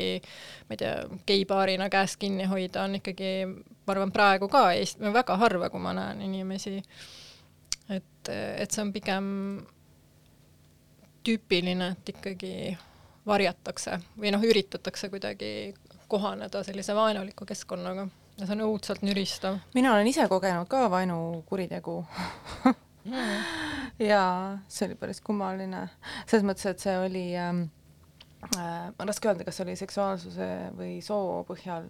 ma ei tea, geipaarina käest kinni hoida on ikkagi, ma arvan, praegu ka Eest-, väga harva, kui ma näen inimesi, et, et see on pigem tüüpiline, et ikkagi varjatakse või noh, üritatakse kuidagi kohaneda sellise vaenuliku keskkonnaga. Ja see on õudselt nüristav. mina olen ise kogenud ka vaenukuritegu [LAUGHS] [LAUGHS] mm. ja see oli päris kummaline, selles mõttes, et see oli ähm, äh, raske öelda, kas oli seksuaalsuse või soo põhjal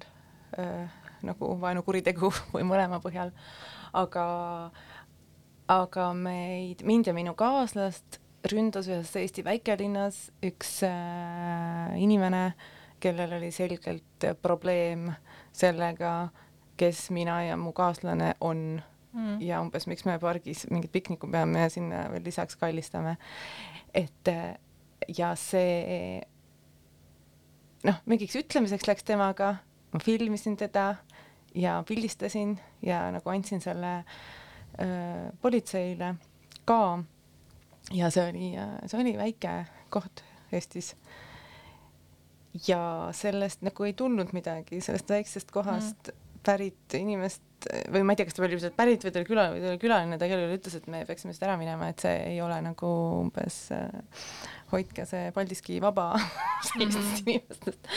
äh, nagu vaenukuritegu [LAUGHS] või mõlema põhjal, aga, aga meid, mind ja minu kaaslast ründas ühes Eesti väikelinnas üks äh, inimene, kellel oli selgelt probleem sellega, kes mina ja mu kaaslane on mm. ja umbes, miks me pargis mingit piknikku peame ja sinna veel lisaks kallistame. et ja see noh, mingiks ütlemiseks läks temaga, ma filmisin teda ja pildistasin ja nagu andsin selle öö, politseile ka ja see oli, see oli väike koht Eestis. ja sellest nagu ei tulnud midagi, sellest väiksest kohast mm. pärit inimest või ma ei tea, kas ta oli lihtsalt pärit või ta oli külaline või ta oli külaline, ta igal juhul ütles, et me peaksime siit ära minema, et see ei ole nagu umbes äh, hoidke see Paldiski vaba [LAUGHS] sellistest -hmm. inimestest.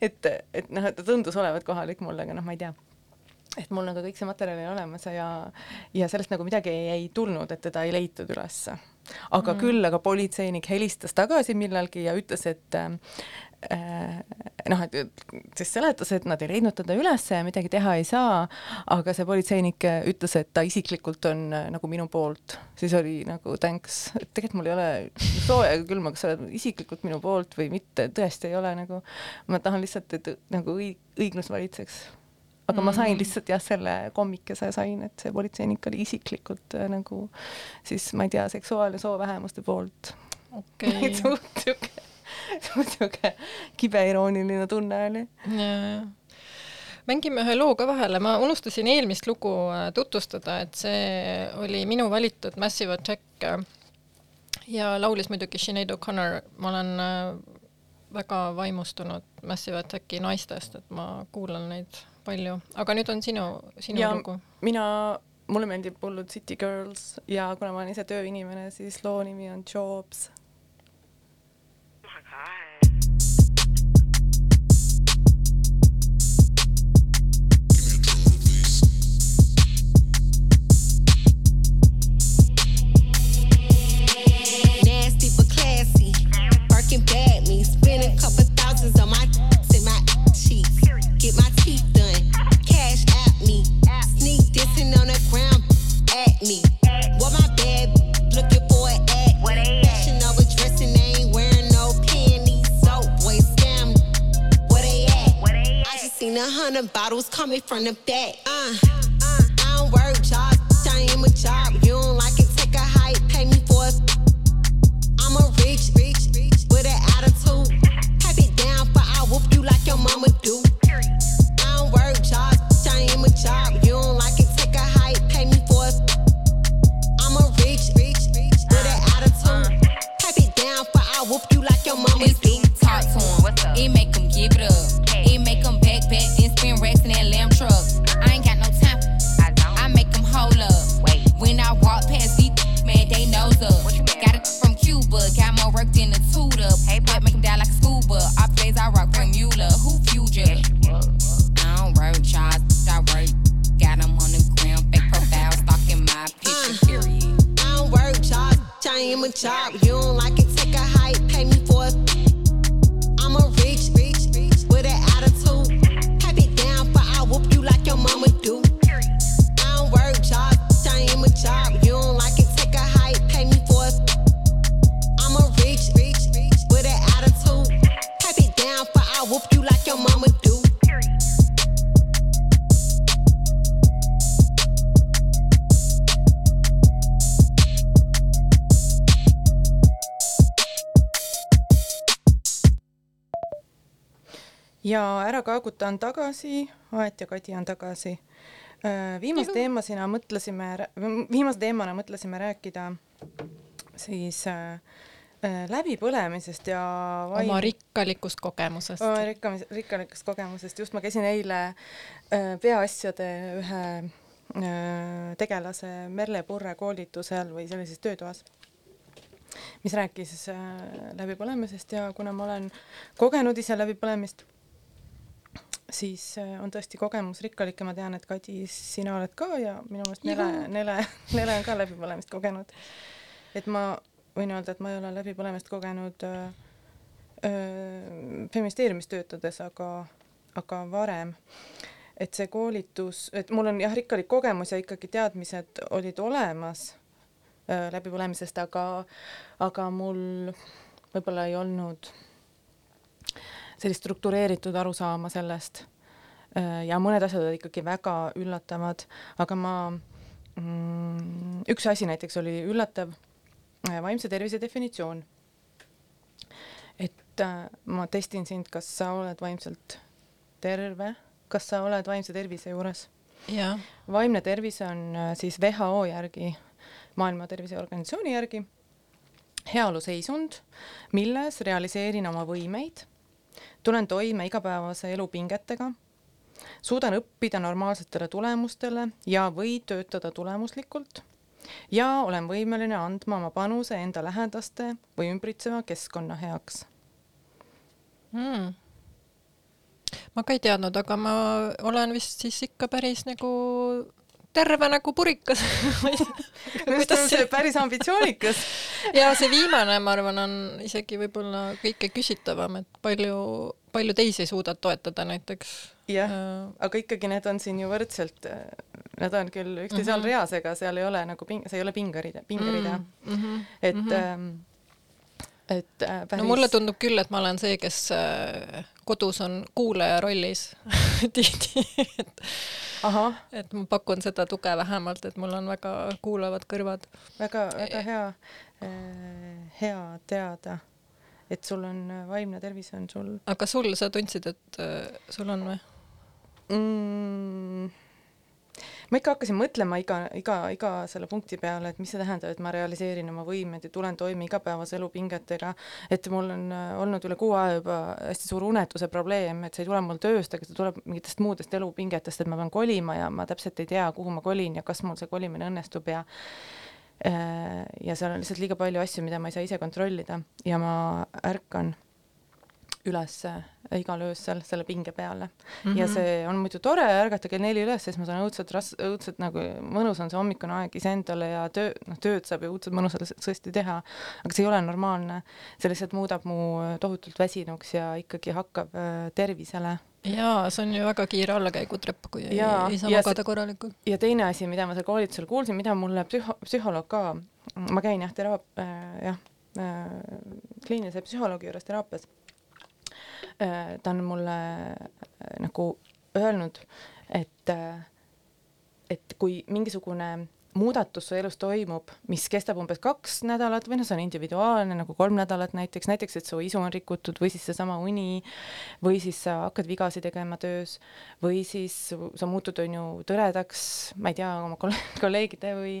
et, et noh, et ta tundus olevat kohalik mulle, aga noh, ma ei tea et mul nagu kõik see materjal oli olemas ja, ja sellest nagu midagi ei, ei tulnud, et teda ei leitud ülesse. aga mm. küll, aga politseinik helistas tagasi millalgi ja ütles, et noh, et siis seletas, et nad ei leidnud teda ülesse ja midagi teha ei saa, aga see politseinik ütles, et ta isiklikult on äh, nagu minu poolt, siis oli nagu thanks, et tegelikult mul ei ole sooja ega külma, kas sa oled isiklikult minu poolt või mitte, tõesti ei ole nagu, ma tahan lihtsalt, et nagu õig-, õiglus valitseks aga mm. ma sain mm. lihtsalt jah, selle kommikese sain, et see politseinik oli isiklikult äh, nagu siis ma ei tea, seksuaal- ja soovähemuste poolt okay. [LAUGHS] suht siuke, [LAUGHS] suht siuke kibeirooniline tunne oli. mängime ühe loo ka vahele, ma unustasin eelmist lugu äh, tutvustada, et see oli minu valitud Massive Attack äh, ja laulis muidugi Sinead O'Connor, ma olen väga vaimustunud Massive Attacki naistest, et ma kuulan neid palju, aga nüüd on sinu, sinu ja lugu. mina, mulle meeldib hullult City Girls ja kuna ma olen ise tööinimene, siis loo nimi on Jobs looking bad me. Spend a couple thousands on my in my cheeks. Get my teeth done. Cash at me. Sneak dissing on the ground at me. What my bad looking for at me. Fashion over dressing, they ain't wearing no panties. So boy, scam. Where they at? I just seen a hundred bottles coming from the back. Uh, uh I don't work jobs. I am a job. You don't like it, take a hike, pay me for it. I'm a rich, rich with an attitude. Have it down for I whoop you like your mama do. I don't work jobs, bitch. I ain't a job. You don't like it, take a hike, pay me for it. I'm a rich, rich, rich with an attitude. Have it down for I whoop you like your mama do. Talk to him, what's up? It make him give it up. It make him backpack and spin racks in that lamb truck. I ain't got no time. I don't. I make hold up. When I walk past these, man, they nose up. Got it from Cuba, got more work than a I am a chop. You don't like it Ära kaaguta on tagasi, Aet ja Kadi on tagasi. Äh, viimase teemasena mõtlesime, viimase teemana mõtlesime rääkida siis äh, äh, läbipõlemisest ja vaim- oma rikkalikust kogemusest. oma rikkamis-, rikkalikust kogemusest, just ma käisin eile äh, peaasjade ühe äh, tegelase Merle Purre koolitusel või sellises töötoas, mis rääkis äh, läbipõlemisest ja kuna ma olen kogenud ise läbipõlemist, siis äh, on tõesti kogemus rikkalik ja ma tean, et Kadi, sina oled ka ja minu meelest Nele, Nele, [LAUGHS] Nele on ka läbipõlemist kogenud. et ma võin öelda, et ma ei ole läbipõlemist kogenud äh, öö, feministeeriumis töötades, aga, aga varem, et see koolitus, et mul on jah, rikkalik kogemus ja ikkagi teadmised olid olemas öö, läbipõlemisest, aga, aga mul võib-olla ei olnud sellist struktureeritud arusaama sellest. ja mõned asjad olid ikkagi väga üllatavad, aga ma mm,, üks asi näiteks oli üllatav, vaimse tervise definitsioon et äh, ma testin sind, kas sa oled vaimselt terve, kas sa oled vaimse tervise juures. vaimne tervis on äh, siis WHO järgi, Maailma Terviseorganisatsiooni järgi heaoluseisund, milles realiseerin oma võimeid, tulen toime igapäevase elu pingetega, suudan õppida normaalsetele tulemustele ja, või töötada tulemuslikult ja olen võimeline andma oma panuse enda lähedaste või ümbritseva keskkonna heaks mm.. ma ka ei teadnud, aga ma olen vist siis ikka päris nagu terve nagu purikas [LAUGHS] on see päris ambitsioonikas. [LAUGHS] ja see viimane, ma arvan, on isegi võib-olla kõike küsitavam, et palju, palju teisi suudad toetada näiteks. jah, aga ikkagi need on siin ju võrdselt, nad on küll üksteise all Mhm. reas, ega seal ei ole nagu ping-, see ei ole pingerida, pingerida mm., mm. -hmm. et mm, -hmm. Et äh, päris no mulle tundub küll, et ma olen see, kes äh, kodus on kuulaja rollis [LAUGHS] tihti, et, ahah, et ma pakun seda tuge vähemalt, et mul on väga kuulavad kõrvad. väga, väga hea, hea teada, et sul on äh, vaimne tervis on sul aga sul, sa tundsid, et äh, sul on või? mm,. Ma ikka hakkasin mõtlema iga, iga, iga selle punkti peale, et mis see tähendab, et ma realiseerin oma võimed ja tulen toime igapäevase elu pingetega. et mul on äh, olnud üle kuu aja juba hästi suur unetuse probleem, et see ei tule mul tööst, aga see tuleb mingitest muudest elupingetest, et ma pean kolima ja ma täpselt ei tea, kuhu ma kolin ja kas mul see kolimine õnnestub ja äh, ja seal on lihtsalt liiga palju asju, mida ma ei saa ise kontrollida ja ma ärkan üles igal öösel selle pinge peale mm. -hmm. ja see on muidu tore ärgata kell neli üles, siis ma saan õudselt ras-, õudselt nagu mõnus on see hommikune aeg iseendale ja töö, noh, tööd saab ju õudselt mõnusalt tõesti teha, aga see ei ole normaalne. see lihtsalt muudab mu tohutult väsinuks ja ikkagi hakkab äh, tervisele. jaa, see on ju väga kiire allakäigutrepp, kui ei, Jaa, ei saa ja magada korralikult. ja teine asi, mida ma seal koolitusel kuulsin, mida mulle psühho-, psühholoog ka, ma käin jah, teraap- äh,, jah äh,, kliinilise psühholoogi juures teraapias äh,. Ta on mulle äh, nagu öelnud, et äh,, et kui mingisugune muudatus su elus toimub, mis kestab umbes kaks nädalat või noh, see on individuaalne nagu kolm nädalat näiteks, näiteks et su isu on rikutud või siis seesama uni või siis sa hakkad vigasi tegema töös või siis sa muutud, on ju, tõredaks, ma ei tea, oma kolle- [LAUGHS] kolleegide või,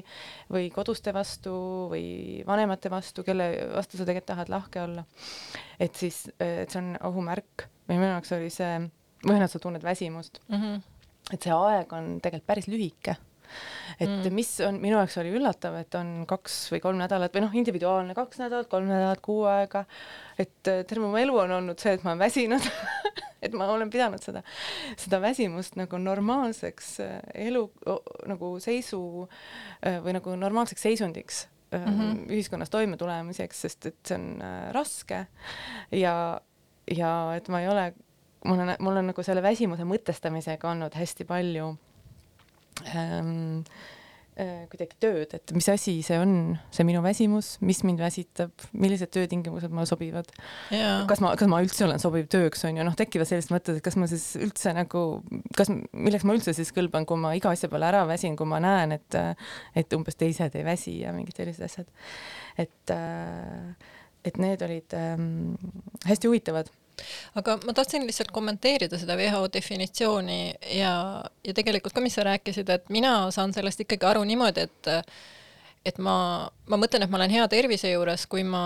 või koduste vastu või vanemate vastu, kelle vastu sa tegelikult tahad lahke olla. et siis, et see on ohumärk või minu jaoks oli see, või noh, sa tunned väsimust, Mm -hmm. et see aeg on tegelikult päris lühike et Mm. mis on minu jaoks oli üllatav, et on kaks või kolm nädalat või noh, individuaalne kaks nädalat, kolm nädalat, kuu aega, et äh, terve mu elu on olnud see, et ma olen väsinud [LAUGHS] et ma olen pidanud seda, seda väsimust nagu normaalseks äh, elu nagu seisu äh, või nagu normaalseks seisundiks mm. -hmm. ühiskonnas toimetulemiseks, sest et see on raske ja, ja et ma ei ole, mul on, mul on nagu selle väsimuse mõtestamisega olnud hästi palju ähm, äh, kuidagi tööd, et mis asi see on, see minu väsimus, mis mind väsitab, millised töötingimused mulle sobivad, jaa, kas ma, kas ma üldse olen sobiv tööks, on ju, noh, tekivad sellised mõtted, et kas ma siis üldse nagu, kas, milleks ma üldse siis kõlban, kui ma iga asja peale ära väsin, kui ma näen, et et umbes teised ei väsi ja mingid sellised asjad. et, et need olid ähm, hästi huvitavad aga ma tahtsin lihtsalt kommenteerida seda WHO definitsiooni ja, ja tegelikult ka, mis sa rääkisid, et mina saan sellest ikkagi aru niimoodi, et et ma, ma mõtlen, et ma olen hea tervise juures, kui ma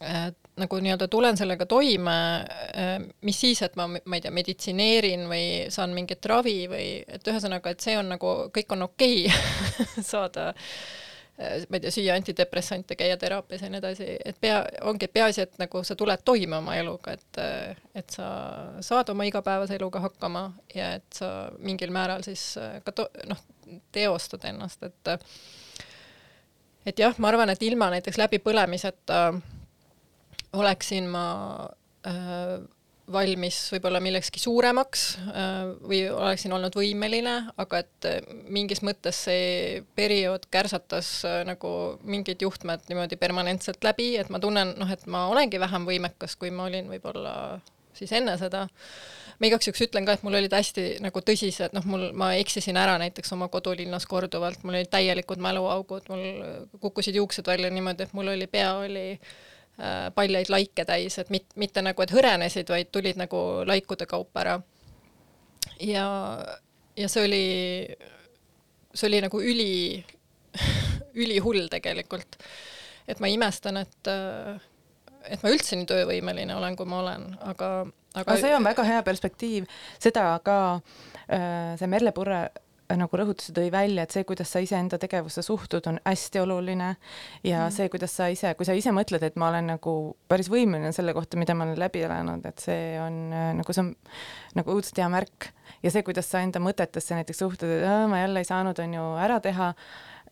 äh, nagu nii-öelda tulen sellega toime äh,, mis siis, et ma, ma ei tea, meditsineerin või saan mingit ravi või et ühesõnaga, et see on nagu, kõik on okei okay [LAUGHS] saada äh, ma ei tea, süüa antidepressante, käia teraapias ja nii edasi, et pea, ongi peaasi, et nagu sa tuled toime oma eluga, et, et sa saad oma igapäevase eluga hakkama ja et sa mingil määral siis äh, ka to-, noh, teostad ennast, et et jah, ma arvan, et ilma näiteks läbipõlemiseta oleksin ma äh, valmis võib-olla millekski suuremaks äh, või oleksin olnud võimeline, aga et äh, mingis mõttes see periood kärsatas äh, nagu mingid juhtmed niimoodi permanentselt läbi, et ma tunnen noh, et ma olengi vähem võimekas, kui ma olin võib-olla siis enne seda. Ma igaks juhuks ütlen ka, et mul olid hästi nagu tõsised, noh, mul, ma eksisin ära näiteks oma kodulinnas korduvalt, mul olid täielikud mäluaugud, mul kukkusid juuksed välja niimoodi, et mul oli, pea oli äh, paljaid laike täis, et mit-, mitte nagu, et hõrenesid, vaid tulid nagu laikude kaupa ära. ja, ja see oli, see oli nagu üli, [LAUGHS] ülihull tegelikult. et ma imestan, et et ma üldse nii töövõimeline olen, kui ma olen, aga, aga aga see on väga hea perspektiiv, seda ka äh, see Merle Purre äh, nagu rõhutas ja tõi välja, et see, kuidas sa iseenda tegevusse suhtud, on hästi oluline. Ja mm. see, kuidas sa ise, kui sa ise mõtled, et ma olen nagu päris võimeline selle kohta, mida ma olen läbi elanud, et see on äh, nagu see on nagu õudselt hea märk. Ja see, kuidas sa enda mõtetesse näiteks suhtud, et ma jälle ei saanud, on ju, ära teha,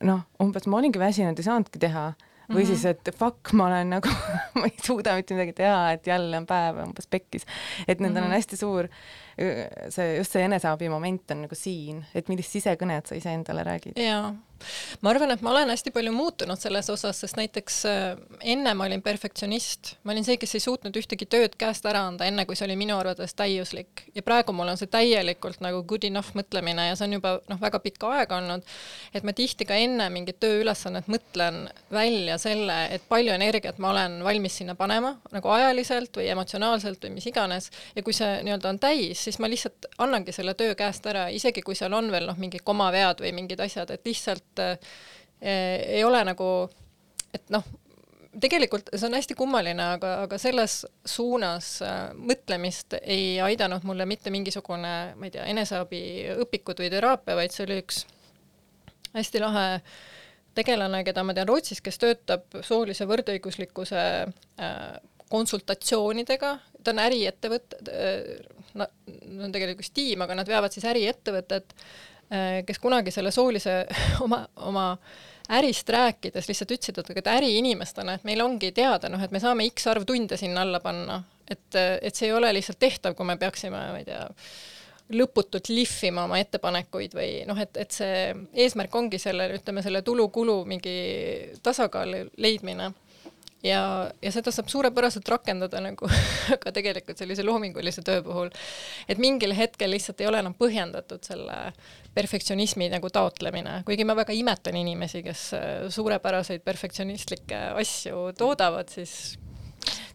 noh, umbes ma olingi väsinud, ei saanudki teha või -hmm. siis, et fuck, ma olen nagu [LAUGHS] ma ei suuda mitte midagi teha, et jälle on päev umbes pekkis. et nendel mm -hmm. on hästi suur see, just see eneseabi moment on nagu siin, et millist sisekõnet sa iseendale räägid. jaa ma arvan, et ma olen hästi palju muutunud selles osas, sest näiteks äh, enne ma olin perfektsionist, ma olin see, kes ei suutnud ühtegi tööd käest ära anda, enne kui see oli minu arvates täiuslik. ja praegu mul on see täielikult nagu good enough mõtlemine ja see on juba noh, väga pikka aega olnud, et ma tihti ka enne mingit tööülesannet mõtlen välja selle, et palju energiat ma olen valmis sinna panema, nagu ajaliselt või emotsionaalselt või mis iganes, ja kui see nii-öelda on täis, siis ma lihtsalt annangi selle töö käest ära, isegi kui seal on veel noh, mingid komavead või mingid asjad, et lihtsalt et äh, ei ole nagu, et noh, tegelikult see on hästi kummaline, aga, aga selles suunas äh, mõtlemist ei aidanud mulle mitte mingisugune, ma ei tea, eneseabiõpikud või teraapia, vaid see oli üks hästi lahe tegelane, keda ma tean Rootsis, kes töötab soolise võrdõiguslikkuse äh, konsultatsioonidega, ta on äriettevõte äh,, nad on tegelikult tiim, aga nad veavad siis äriettevõtet Äh, kes kunagi selle soolise [LAUGHS] oma, oma ärist rääkides lihtsalt ütlesid, et aga äriinimestena, et meil ongi teada, noh, et me saame X arv tunde sinna alla panna, et, et see ei ole lihtsalt tehtav, kui me peaksime, ma ei tea, lõputult lihvima oma ettepanekuid või noh, et, et see eesmärk ongi selle, ütleme, selle tulu-kulu mingi tasakaalu leidmine ja, ja seda saab suurepäraselt rakendada nagu [LAUGHS] ka tegelikult sellise loomingulise töö puhul. et mingil hetkel lihtsalt ei ole enam põhjendatud selle perfektsionismi nagu taotlemine, kuigi ma väga imetlen inimesi, kes äh, suurepäraseid perfektsionistlikke asju toodavad, siis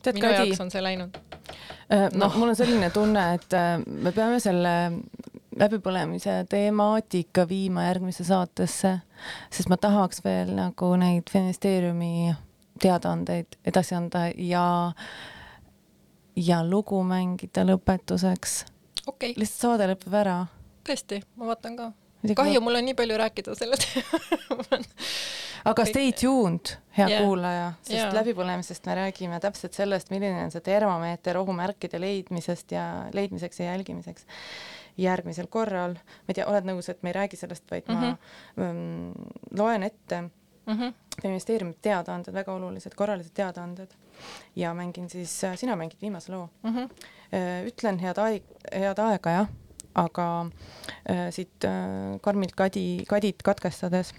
Tead, minu Kadi, jaoks on see läinud. Äh, noh no., mul on selline tunne, et äh, me peame selle läbipõlemise temaatika viima järgmisse saatesse, sest ma tahaks veel nagu neid feministeeriumi teadaandeid edasi anda ja, ja lugu mängida lõpetuseks okay.. lihtsalt saade lõpeb ära. tõesti, ma vaatan ka. kahju, mul on nii palju rääkida selle teemal aga stay tuned, hea yeah. kuulaja, sest yeah. läbipõlemisest me räägime täpselt sellest, milline on see termomeeter ohumärkide leidmisest ja leidmiseks ja jälgimiseks järgmisel korral. ma ei tea, oled nõus, et me ei räägi sellest, vaid mm -hmm. ma mm, loen ette mm. -hmm. ministeeriumi teadaanded, väga olulised korralised teadaanded ja mängin siis, äh, sina mängid viimase loo mm. -hmm. ütlen head aeg, head aega jah, aga äh, siit äh, karmilt kadi, kadit katkestades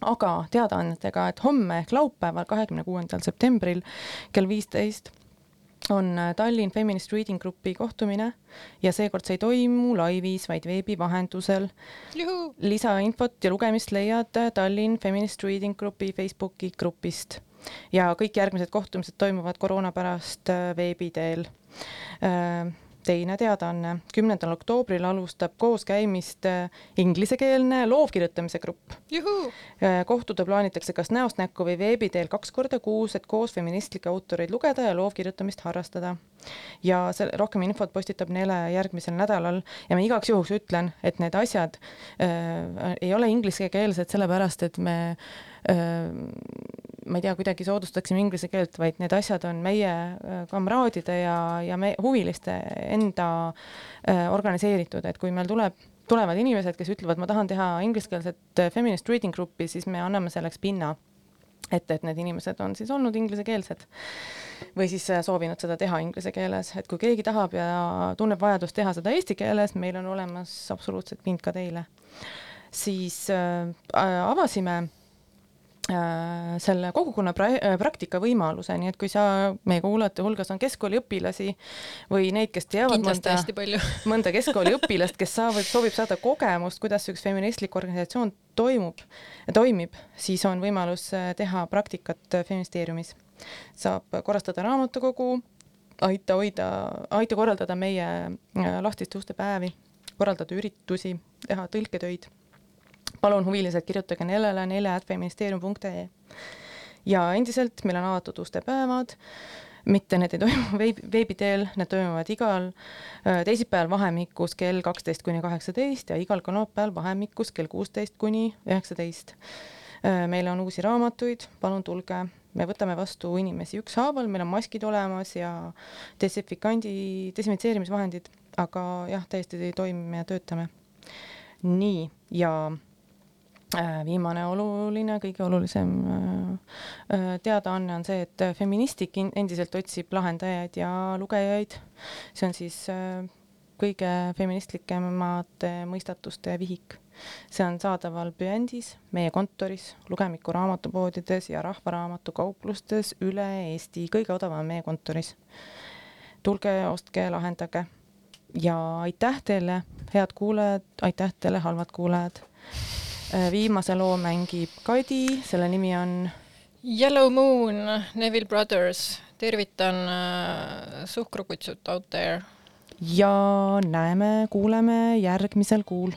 aga teadaannetega, et homme ehk laupäeval, kahekümne kuuendal septembril kell viisteist on äh, Tallinn Feminist Reading Grupi kohtumine ja seekord see ei toimu laivis, vaid veebi vahendusel. lisainfot ja lugemist leiad äh, Tallinn Feminist Reading Grupi Facebooki grupist ja kõik järgmised kohtumised toimuvad koroona pärast äh, veebi teel. Teine teadaanne, kümnendal oktoobril alustab kooskäimist äh, inglisekeelne loovkirjutamise grupp. Äh, kohtuda plaanitakse kas näost näkku või veebi teel kaks korda kuus, et koos feministlikke autoreid lugeda ja loovkirjutamist harrastada. ja see, rohkem infot postitab Nele järgmisel nädalal ja ma igaks juhuks ütlen, et need asjad äh, ei ole inglisekeelsed sellepärast, et me äh, ma ei tea, kuidagi soodustaksime inglise keelt, vaid need asjad on meie äh, kamraadide ja, ja me huviliste enda äh, organiseeritud, et kui meil tuleb, tulevad inimesed, kes ütlevad, ma tahan teha ingliskeelset äh, feminist reading gruppi, siis me anname selleks pinna. Et, et need inimesed on siis olnud inglisekeelsed või siis soovinud seda teha inglise keeles, et kui keegi tahab ja tunneb vajadust teha seda eesti keeles, meil on olemas absoluutselt pind ka teile. siis äh, avasime Äh, selle kogukonna pra-, äh, praktika võimaluse, nii et kui sa, meie kuulajate hulgas on keskkooliõpilasi või neid, kes teavad kindlasti mõnda, [LAUGHS] mõnda keskkooliõpilast, kes saavad, soovib saada kogemust, kuidas üks feministlik organisatsioon toimub, toimib, siis on võimalus äh, teha praktikat Feministeeriumis. saab korrastada raamatukogu, aita hoida, aita korraldada meie lahtiste uste päevi, korraldada üritusi, teha tõlketöid palun huvilised, kirjutage neljale nelja.feministeerium.ee ja endiselt meil on avatud ustepäevad, mitte need ei toimu [LAUGHS] veebi, veebi teel, need toimuvad igal äh, teisipäeval vahemikus kell kaksteist kuni kaheksateist ja igal kolmapäeval vahemikus kell kuusteist kuni üheksateist. Äh, meil on uusi raamatuid, palun tulge, me võtame vastu inimesi ükshaaval, meil on maskid olemas ja desinfikandi, desinfitseerimisvahendid, aga jah, täiesti toimime ja töötame. nii, ja viimane oluline, kõige olulisem äh, äh, teadaanne on see, et Feministik endiselt otsib lahendajaid ja lugejaid. see on siis kõige feministlikemate mõistatuste vihik. see on saadaval Büendis, meie kontoris, Lugemiku raamatupoodides ja rahvaraamatukauplustes üle Eesti, kõige odavam meie kontoris. tulge, ostke, lahendage ja aitäh teile, head kuulajad, aitäh teile, halvad kuulajad Äh, viimase loo mängib Kadi, selle nimi on Yellow Moon, Neville Brothers, tervitan äh, suhkrukutsut out there. ja näeme, kuuleme järgmisel kuul